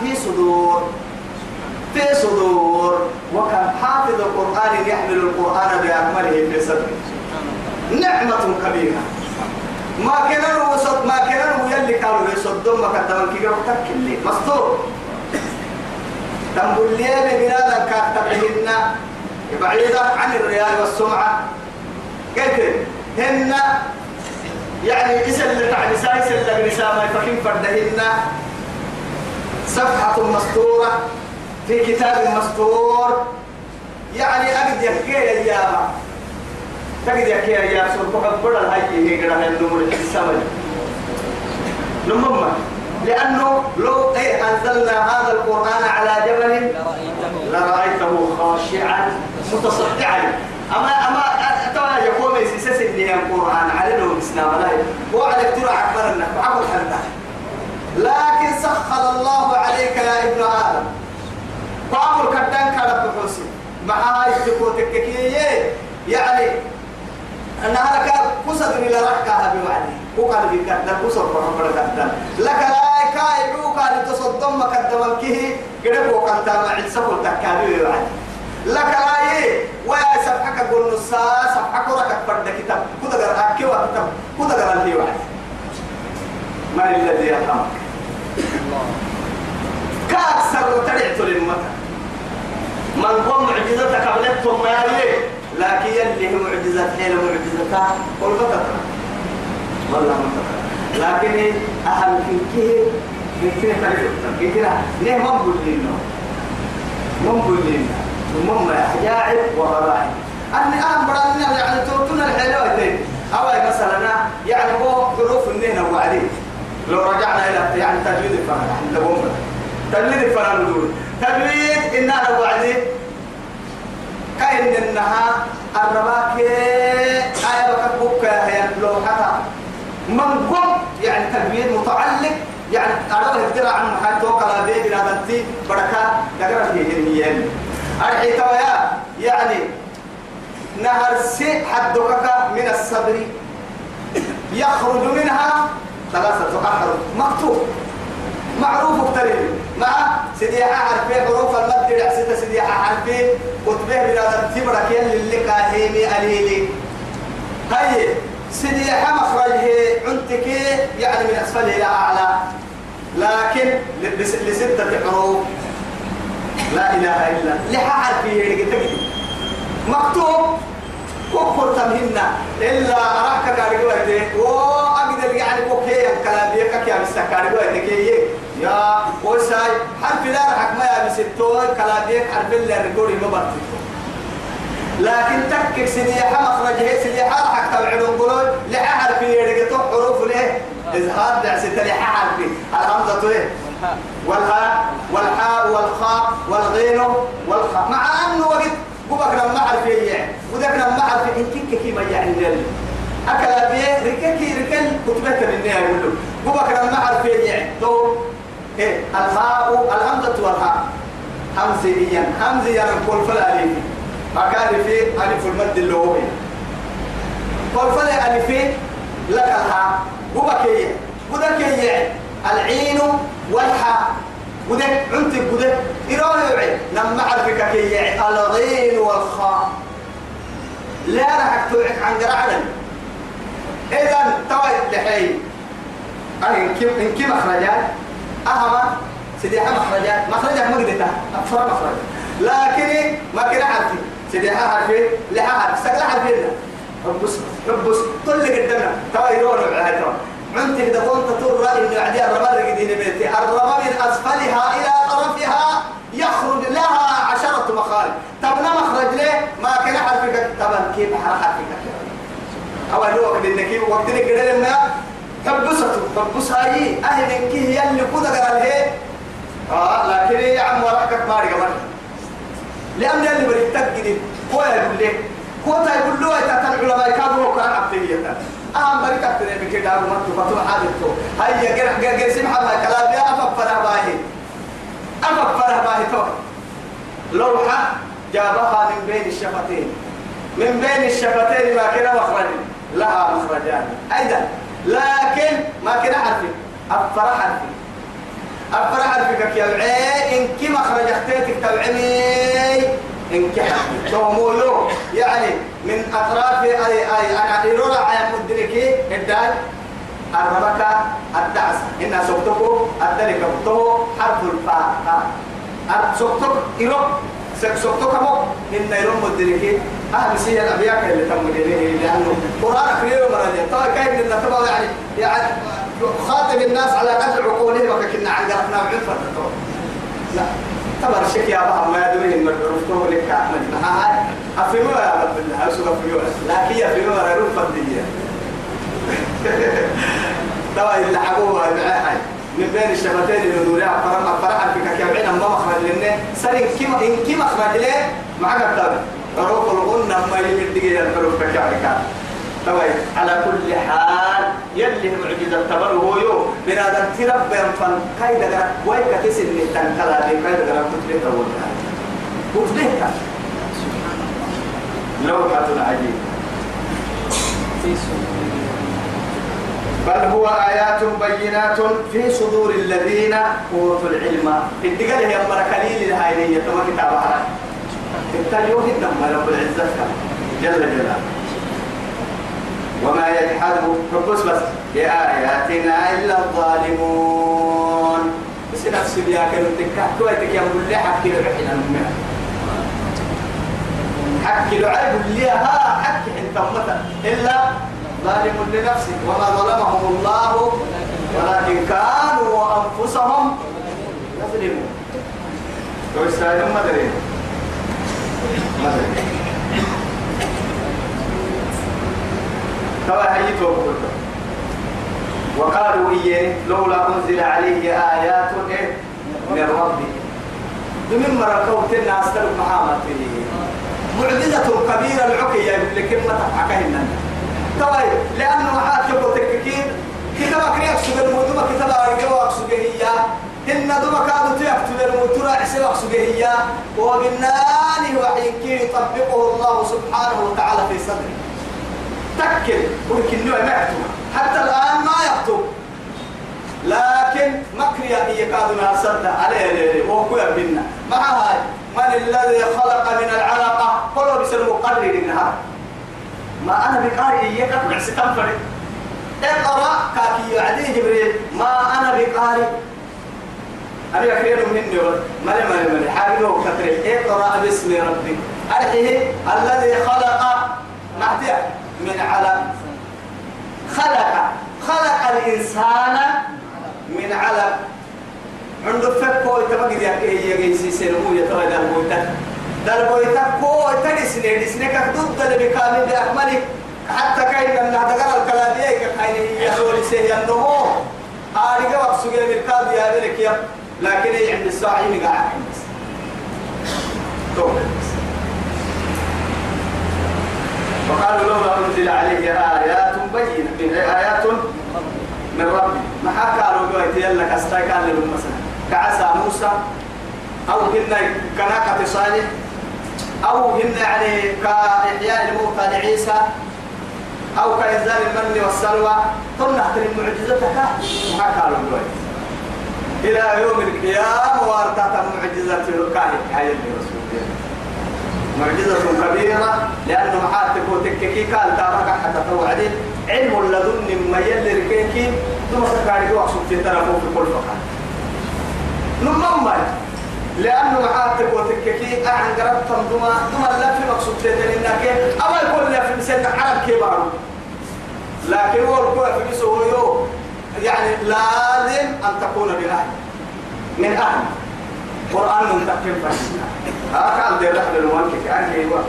في صدور في صدور. وكان حافظ القرآن يحمل القرآن بأكمله في صدره. نعمة كبيرة. ما كان وسط ما كان يلي كانوا يصدون ما كتبوا كي تكلي مستور. تنبول لي ببلاد كاتبهن بعيدة عن الريال والسمعة. قلت هن يعني اللي تعب سايس اللي ما يفكين فردهن. صفحة مستورة في كتاب مستور. يعني أقد يحكي يا تجد يحكي يا سور فقط بدل هاي هي كده النمر السماء نمم لأنه لو إيه أنزلنا هذا القرآن على جبل لرأيته خاشعا متصدعا. أما أما ترى يقوم يسيس إني القرآن على له إسلام. لا هو على ترى النك عبد حتى لكن سخر الله عليك يا ابن آدم. فأمر كدان كارب بحوسي مع هاي تكوتك يعني أنها لك قصد إلى رحكها بوعدي وقال في كذا قصد فرحمة كذا لك لا كاي وقال تصدم مقدما كه قرب وقال تام عدسه تكابي بوعدي لك لا إيه ويا سبحك قول نصا سبحك ورك فرد كتاب. قال أكي وكتاب قال لي وعدي. من الذي يرحمك؟ كأكثر ترعت للمتى من قم معجزتك قبلتهم ما يليه لكن يلي هي معجزات حين معجزتها فترة والله ما لكن في كيه كيف تعرف كيف ليه لنا ما نقول لنا ومم عجائب وغرائب أني أنا براني يعني توتنا الحلوة أو مثلا يعني هو حروف النهنا وبعدين لو رجعنا إلى يعني تجويد الفرن عند بومبا تجويد الفرن دول تجويد إنها وبعدين كأن إنها الرباك آية بكبك هي لوحتها من قم يعني تجويد متعلق يعني أنا اختراع عن محل توقع بيبي نادنتي بركة دقرة هي هي أرحي تويا يعني نهر سي حدك من الصبر. يخرج منها ثلاثة أحرف. مكتوب. معروف اقترب مع سديحة حرفي حروف المد ستة سديحة حرفي. كتبه بلا تبرك يلي اللي كاهيمي أليلي هاي سديحة مخرجه عندك يعني من أسفله إلى أعلى. لكن لستة حروف. لا إله إلا لها حرفي مكتوب. كفر تمهنا إلا أراك كارجوه وأقدر يعني بوكي كلام بيك يا مستكارجوه تكيه يا وساي حرف لا رحك ما يا بستوي كلام بيك حرف اللي رجولي ما لكن تكك سديحة مخرجه سديحة رحك تبعدون قولون لحا حرف يرجع حروف ليه إظهار دعس تلحا حرف الهمزة إيه؟ والهاء والحاء والخاء والغين والخاء. مع أنه وقت قبك لما أعرف إيه وذاك لما أعرف إن كيك كي ما يعني لي أكل بيه رككي ركل كتبت من النهاية يقول قبك لما أعرف إيه تو إيه الهاء الهمزة والهاء. همزيا همزيا نقول فلا ألف أكاد في ألف المد اللغوي قل فلا ألف لك الهاء. قبك إيه؟ قدك إيه العين والحاء. ودك عنت ودك إيران يوعي لما عرفك كي يعي الغين والخاء. لا راح توعك عن قرعنا إذا توي لحي. أنا كم إن كم مخرجات أهم سديحة مخرجات. مخرجات مقدتها أكثر مخرج لكن ما كنا عارفين سديحة عارفين لها عارف سقلا عارفين ربس ربس طلق قدامنا توي يرون على عنت إذا كنت ترى إن عدي الرمال قدين بيتي. الرمال من أسفلها إلى طرفها يخرج لها تبنى مخرج ليه؟ ما كان حرفك طبعا كيف حرفك أو هو قد إنك وقت كده لما تبسط تبص هاي أهل إنك هي اللي كده قال هي آه لكن يا عم ورحك ما رجع لأن اللي بريد تجدي هو يقول لك هو تقول له كان العلماء كانوا كان عبدية. أهم بركة ترى بكده أبو مرتو فتوى حادثه هيا جرح جرح سمح ما كلام يا أفق فرح باهي أفق فرح باهي تو لوحة جابها من بين الشفتين. من بين الشفتين ما كنا مخرج لها مخرجان. أيضا. لكن ما كنا عارفين. الفرح عارفين. أفرح بك يا إن كما خرج أختيتك توعمي إن كحل تومولو يعني من أطراف أي أي أنا إيرولا عيا مدركي الدال الربكة الدعس. إن سوتكو الدلك حرف الفاء. سوتك إيرو سوتك مو إن إيرو مدركي أهل سيئة الأبياء اللي تم لأنه قرآن كريم مرة طبعا كيف لنا طبعا يعني يعني خاطب الناس على قدر عقولهم وكنا عن قرفنا وعنفة لا تبر الشك يا بابا ما يدري إن عرفته لك أحمد. هاي أفهموا يا رب الله أسوق أفهموا لكن يفهموا يا رب فضية طبعا اللي حقوها معاي من بين الشفتين اللي دورها فرما فرح في كيابعين ما مخرج سرين كيما إن كيما مخرج له معك التابع روح الغنى ما يمد دقيقة الحروف كيابعين طبعا على كل حال يلي معجزة تبر هو يو. من هذا تربى ينفن كايدا غرا ويكا تسن تنكلا دي كايدا غرا كتلة تولها كتلة لوحة عجيب بل هو آيات بينات في صدور الذين أوتوا العلم. الدقل هي أمر كليل الهاينية تما كتابها التاليوه الدم رب العزة. جل جلاله. وما يجحد بس بس. بآياتنا إلا الظالمون. بس نفس بيا كانوا تكا. كويتك يا مولي حكي له المؤمنة حكي له عيب اللي حكي انت متى إلا ظالم لنفسه وما ظلمهم الله ولكن كانوا أنفسهم يظلمون. ويستاهلون مدرين مدرين توا هيتو وقالوا إيه؟ لولا أنزل عليه آيات إيه؟ من ربي بمن مركوا تنا أستلم محامة معجزة كبيرة العكي يا ابن كلمة توا لأنه محات يبقى تككين كتابة كريك سوى كتابة أرجوا أقصد هي إن دوما كانوا تيكتب الموتورة عسى أقصد هي وبالناني وحيكي يطبقه الله سبحانه وتعالى في صدره. تكل. ولكن نوع ما حتى الآن ما يكتب. لكن مكريا هي كادوا صد عليه وهو بنا مع هاي. من الذي خلق من العلقة؟ قلوا بس المقرر النهار ما أنا بقارئ إياك أقنع ستنفر اقرأ كاكي عدي جبريل ما أنا بقارئ أنا أخير مني مالي مالي مالي حاجة كتري اقرأ باسم ربك أرحيه الذي خلق معتيه من علم. خلق خلق الإنسان من علم. عنده فكو يتبقى يا كي يجي سيسيرمو يتوى دالبويتا دالبويتا كو تنسني دسنك ضد اللي بكامل بأكمله حتى كاين من هذا الكلامية كاين يهول سيه النمو. آرجع وقصوا جل بالكاد يا ذلك يا لكن عند الساعة يمقع توم. وقالوا لولا أنزل عليه آيات بينة آيات من ربي. ما قالوا قويت يلا كستايكان لهم مثلا كعسى موسى. أو هن كناقة صالح. أو هن يعني كإحياء الموتى لعيسى أو كإنزال المن والسلوى ثم نحترم معجزتك قالوا قويت إلى يوم القيامة وارتات معجزة الكاهن. هاي الرسول معجزة كبيرة لأنه محاتك وتككي قال تارك حتى توعدين علم لدن ما يلي ركيكي ثم سكاري وقصد في ترفو في كل فقط. نمم لأنه محاتك وتككي. أعن قربتم دما دما لا في مقصود تيتن إنك أما يقول لي في مسيطة عرب كبار لكن هو الكوة في بسوه يعني لازم أن تكون بأهل. من أهل. قرآن منتقم فاسنا هكذا دير رحل المنك كأنك أيوة.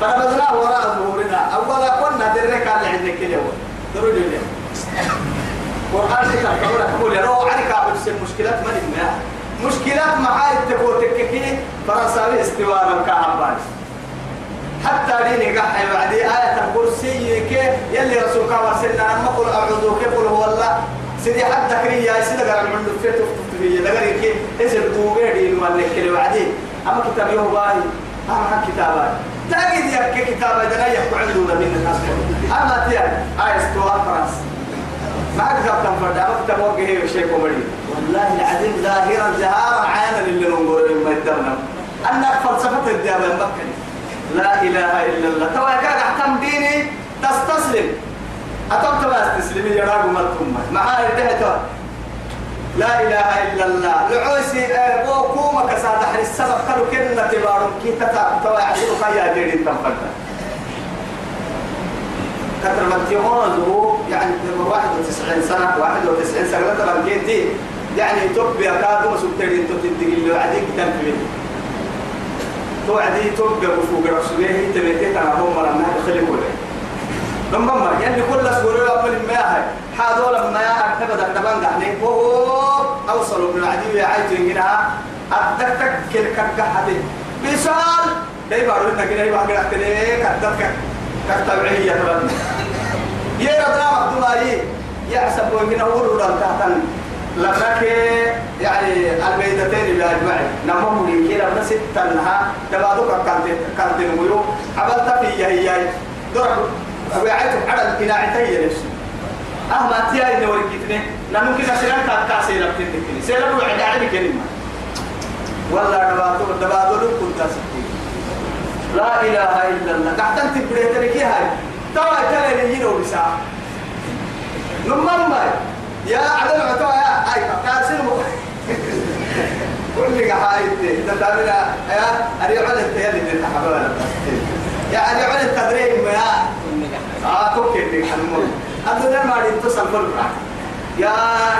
فنبذناه وراء ظهورنا. أولا كنا درك على عندك اليوم درود اليوم قرآن تكتب كبيرة كبيرة لو عنك أبس المشكلات ما نجمع. مشكلات معاي تكو تككي فرنساوي استواء الكعبان حتى ديني قحي بعدي آية الكرسي كي يلي رسولك وارسلنا أما قل أعوذ كيف هو الله. سيدي حتى كريا سيدي قال من دفت تفت في لغري كي اسم دوغيري من كل وعدي أما كتاب يوم باي أما كتاب تاجد يا كتاب ده يحكوا عنده من الناس. أما تيا ايس تو فرنس ما أكثر تنفرد أكثر موجه وشيء كومري والله العظيم ظاهرا جهارا عانا اللي ننظر ما يدرنا أنك فلسفة الديابة مكة لا إله إلا الله. توا كان أحكام ديني تستسلم. أتوقع بس تسلمي يا راجل مرتم معاي ده لا إله إلا الله. لعوسي بوكوما كساد حر السبب قالوا كنا تبارم كي تتا توا يعجبك يا جيرين تنفرد كثر من تيموزه يعني 91 سنة 91 سنة لا تبقى كيتي يعني تبقى كادو مسوتين تتدقي اللي عديك تنفيذ توعدي تبقى بفوق رسوله تبيتي أنا هم لما دخل ولا لما يعني كل سورة أول ما هي حاضر لما أكتب دكتبان دعني. هو أوصلوا من العدي عايز ينجنها أتدك كل كركحتي بسال داي بارو إنك داي بارو إنك داي كتبك كتبعية يا ربنا مقدومي يحسب وين أول ودان تحتن لك يعني البيتين بأجمعين نمو لي كده بس تنها تبادوك كانت كانت نقولوا عملت في هي هي درك وعيتم على الإناء تهي نفسه أهما تيا إنه ورقتني نمو كده سيران كاكا سيران تنتكني سيران وعد على كلمة والله دبادو دبادو لك كنت لا إله إلا الله قاعدين تبريتني كي هاي توا تلي يجينا وبساعة نمم يا عدل عتوا يا أي كاسين كل قحايتي تتابعنا يا أريد على التيالي اللي تحبنا يا أريد على التدريب يا. آه توكي اللي حنمون أدنى ما يتصل بالبرع يا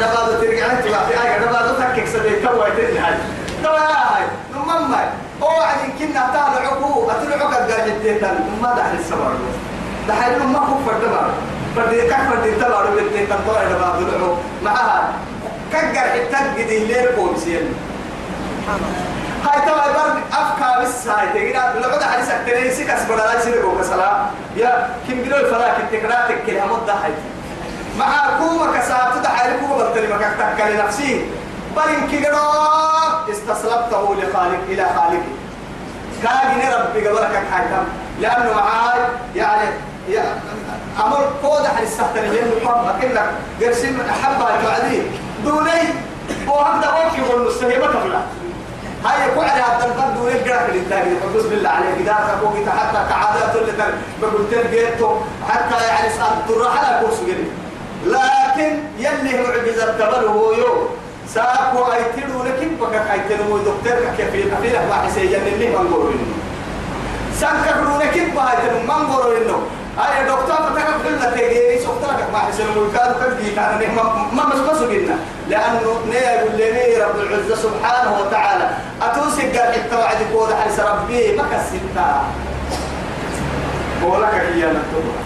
دبادو ترجع أنت في أي دبادو تكك سبي توا يتني هاي. توا يا هاي نمم أو عدين كنا تعال عقو أتلعق الجاهد تيتان ما دحل السمر دحل ما هو فرد بار فرد كيف فرد تبار بالتيتان طوع دبادو العقو معها كجر حتى جدي لير كومسين هاي توا بار أفكار بس هاي تجينا لقد حديث أكترين سكس بدل سيد كوكا سلام يا كم بلو الفلاك التكراتك كلها مدة هاي مع كوما كسات تدحل كوما بتلي مكاك تكلي نفسي. بل إن كيرو استسلمته لخالق إلى خالقه. كاجن ربي قبلك حاكم لأنه معاي يعني أمر قودة للسهتن لأنه قام أكنك قرسم أحبها تعدي دوني هو هكذا وكي والنسهي ما تفلا هاي قعد هذا الفرد دوني قرأك للتاجي حدوث بالله عليك إذا تقوك حتى كعادات اللي بقول تلقيته حتى يعني سألت الرحلة كورس لكن يلي معجزة تبله هو يوم. ساكو أي تلو لكن بكك أي تلو دكتور كيف يكفي لك واحد سيجن اللي ما نقول إنه. سانك رو لكن بهاي ما نقول أي دكتور فتك كل تجيري سكتك ما حسن الملكات كذي كان ما ما مسبس قلنا لأنه نيا يقول رب العزة سبحانه وتعالى. أتوسك قال حتى وعد يقول حس ربي ما كسبتا بقولك هي نكتبها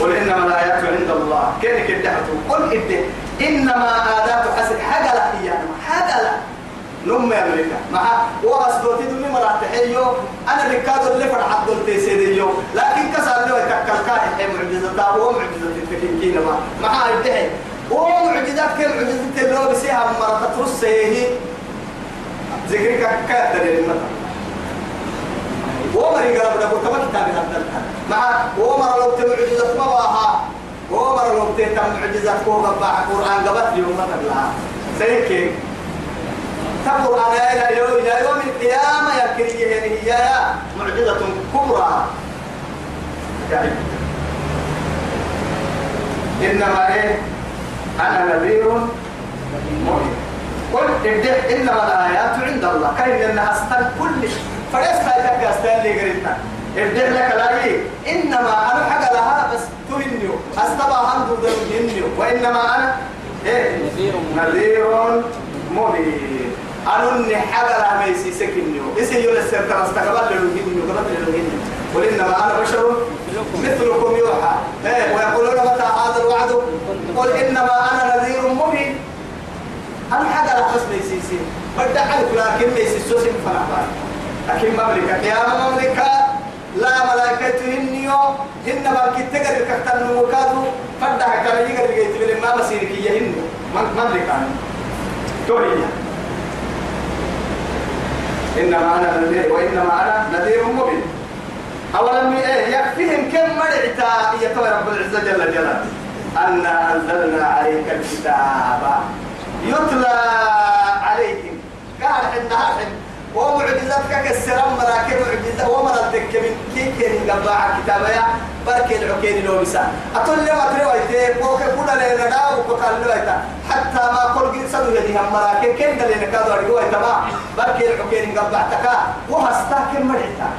قل إنما الآيات عند الله. كيف كدحتوا قل إده إنما آدات حسد حاجة لا هي حاجة لا. نم أمريكا. مع واسدوتي دمي مراتحيو أنا ركاد اللي فرح عبد التيسيديو لكن كسر له تكل كان هي معجزة تابو معجزة التكين ما مع الدحي ومعجزات كل معجزة اللي بسيها مرات ترسه هي ذكرك كاتر المثل ومر يقرب له كما كتاب هذا مع ومر لو تمعجزة ما واها. ومر لو تتم معجزة فوق القرآن قبت يوم مثلا سيكي. تقرأ إلى يوم إلى يوم القيامة يكري هي معجزة كبرى. يعني. إنما إيه؟ أنا نذير مبين. قل ابدأ. إنما الآيات عند الله. كاين لأنها أستل كل هاي تبقى أستل لي قريتنا ابدأ لك لا إنما أنا حاجة لها بس تهنيو أستبع هندو ذنبينيو وإنما أنا إيه؟ نذير نذير مبين. حاجة لها ميسي سكنيو إسي يولا السيرتر استقبل للوهينيو قبل للوهينيو قل إنما أنا بشر مثلكم يوحى. إيه ويقولون متى هذا الوعد؟ قل إنما أنا نذير مبين. أنا حاجة لا بس ميسيسي بدع عليك لكن ميسيسو سين فنفان لكن مملكة يا مملكة. لا ملائكة هنيو هن بالكي تقر الكتن وكادو فدع كان يقر جيت من ما هن مملكة. توريا إنما أنا نذير وإنما أنا نذير مبين. أولم يكفيهم كم مرعتا يتوى رب العزة جل جلاله. أنا أنزلنا عليك الكتاب. يتلى عليهم. قال عندها حين ومعجزتك كسران مراكب معجزة ومرتك من كي كي قبع كتابة بركي العكين لو بسا أتول لما ترويته بوك كنا لنا وكتال لويتا حتى ما قل جن سدو يدي هم مراكب. كن دلنا كادو أرجو تما بركي العكين قبع تكا. وهستا كم مرعتا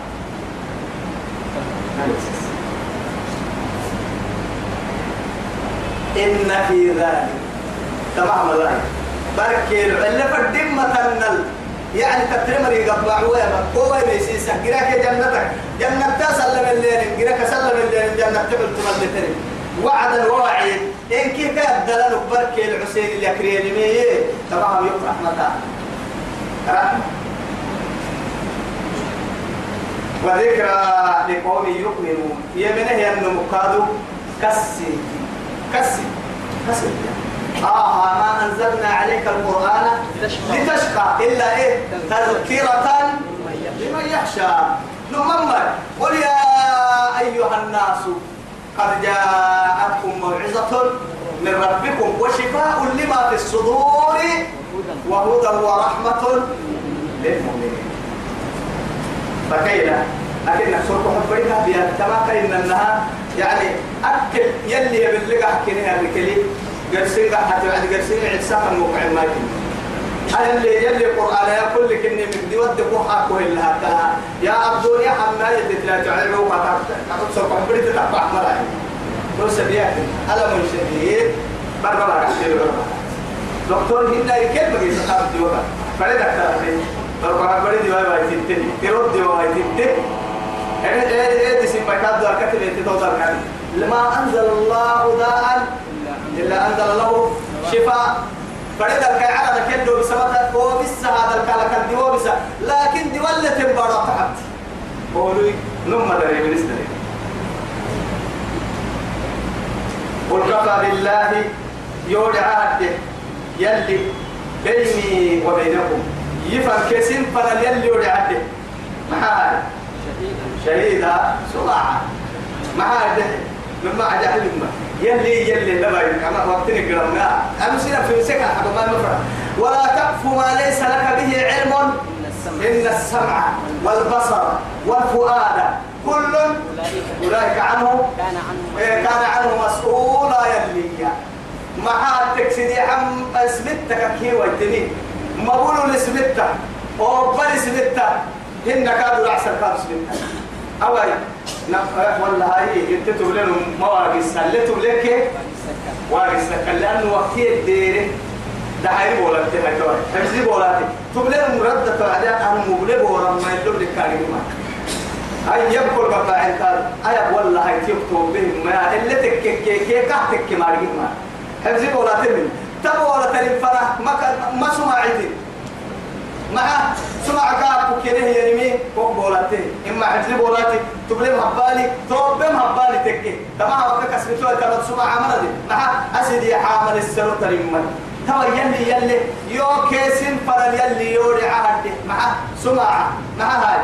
إن في ذلك. تمام الله بركي اللي فدم مثلنا يعني تترمر يقبع ويا هو يمشي سكرك جنتك. جنة تسلم الليل. جرك سلم الليل. جنة تبل تملتني وعدا ووعيد إن كي كاد دلال بركي الحسين اللي أكريني مي. تمام. يفرح متى رحمة وذكرى لقوم يؤمنون. يمنه هي النمكادو كسي. كسي. كسي. آه ما أنزلنا عليك القرآن لتشقى. إلا إيه؟ تذكرة لمن يخشى. نممر قل يا أيها الناس قد جاءتكم موعظة من ربكم وشفاء لما في الصدور وهدى ورحمة للمؤمنين. فكيلا؟ أكيد نحصرك حبريها بها كما كان إنها يعني أكل يلي يبلغ حكينها الكلي قرسين حتى بعد قرسين عدسان الموقع ما أنا اللي يلي قرآن يا كل كني من دي ود كوحا كوهل هكا يا عبدون يا حماية تتلا تعلموا ما تعرف سوف حبريت تتبع ملاي بس بيأتي ألم شديد. برا برا كثير برا دكتور هنا يكيد بقي سقاط ديوها فريد أكتر برا برا ديوها باي تنتني ترد ديوها باي تنتني إيه إيه إيه دي سيبكات دوا كتب يتتوضر كان. لما أنزل الله داء إلا أنزل له شفاء. فريد الكي على ذكر دو بسبب وبس هذا الكالا كان ديو بس لكن دي ولا تنبارا تحت قولوا نم دري من استري قل كفى بالله يودع عهده يلي بيني وبينكم. يفهم كسين فلا يلي يودع عهده معاه شهيدا سرعة معاه مما عجل يلي يلي لما كما وقتني قرمنا. أمسنا في سكة حق ما نفرع ولا تقف ما ليس لك به علم. إن السمع والبصر والفؤاد كل أولئك عنه كان عنه كان عنه مسؤولا يلي مع التكسيدي عم اسمتك كي ويتني. ما بقولوا لسمتك أو بل سمتك هن كادوا العسل كادوا سمتك نفرح ولا هاي إنت تقولون مواقع سلتوا لك واقع لأنه وقت الدير؟ ده هاي بولاتي هاي توي همزي بولاتي. تقولون مرد تعالى أنا مبلغ ورا ما يلو لك كاريما هاي يبكر بقى انت أي والله هاي تكتب بهم. ما اللي تك كي كهتك ما همزي بولاتي من. تبوا ولا تلفنا ما ما سمعتي مع سمع كاب كده هي نمي فوق بولاتي. إما عجل بولاتي تبلم هبالي توبم هبالي تكي. تمام وقت كسبتوا كانت سمع عمل دي. مع أسدي حامل السنة تريمان توا يلي يلي. يو كيسين فرل يلي يوري عهد مع سمع. مع هاي.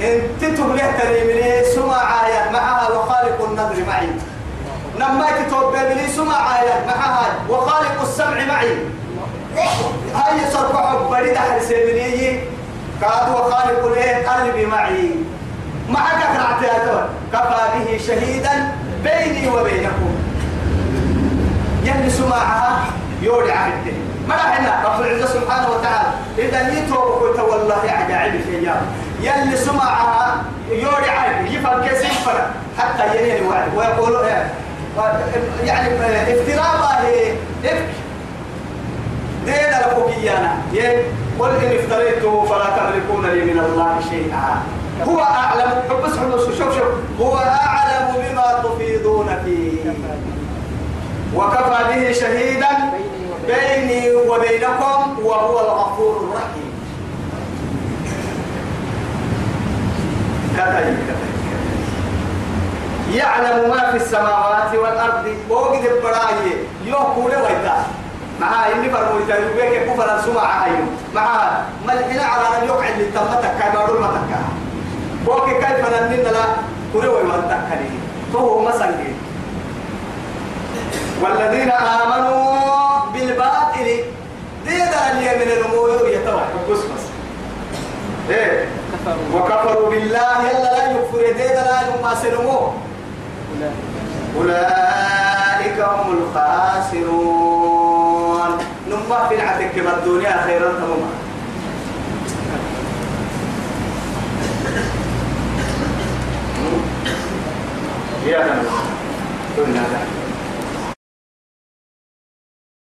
انت تبليه تريمني سمع آية. معها وخالق النظر معي. لما تتوبى سمع آية. معها وخالق السمع معي. هاي صرف بريد أهل سيمني كاد وخالق الايه قلبي معي معك قرأت يا كفى به شهيدا بيني وبينكم. يلي سماعها يولي عهده ما إحنا رب العزة سبحانه وتعالى. إذا نيتوا وقلت والله عجائب شيء يلي سماعها يولي عهده يفهم كيف يفهم حتى يلي وعد ويقولوا يعني افتراء الله افك لفوقيانا قل إن افتريته فلا تملكون لي من الله شيئا. هو أعلم. بس شوف شوف. هو أعلم بما تفيضون فيه. وكفى به شهيدا بيني وبينكم وهو الغفور الرحيم. كذلك. يعلم ما في السماوات والأرض. وقد البراي يوكو لويتا معها إني فرمو يتايوبيك كفر سمع عيو معها ملحنا على أن يقعد للتمتك كما يقول متك وكي كيف ننن لا؟ كريو يمتكني فهو مسنجي والذين آمنوا بالباطل ديدا اللي من الأمور يتوحد بس إيه؟ وكفروا بالله يلا لا يكفر ديدا لا يما سلموه أولئك هم الخاسرون. نما في العتك ما الدنيا خيرا تماما. يا كنا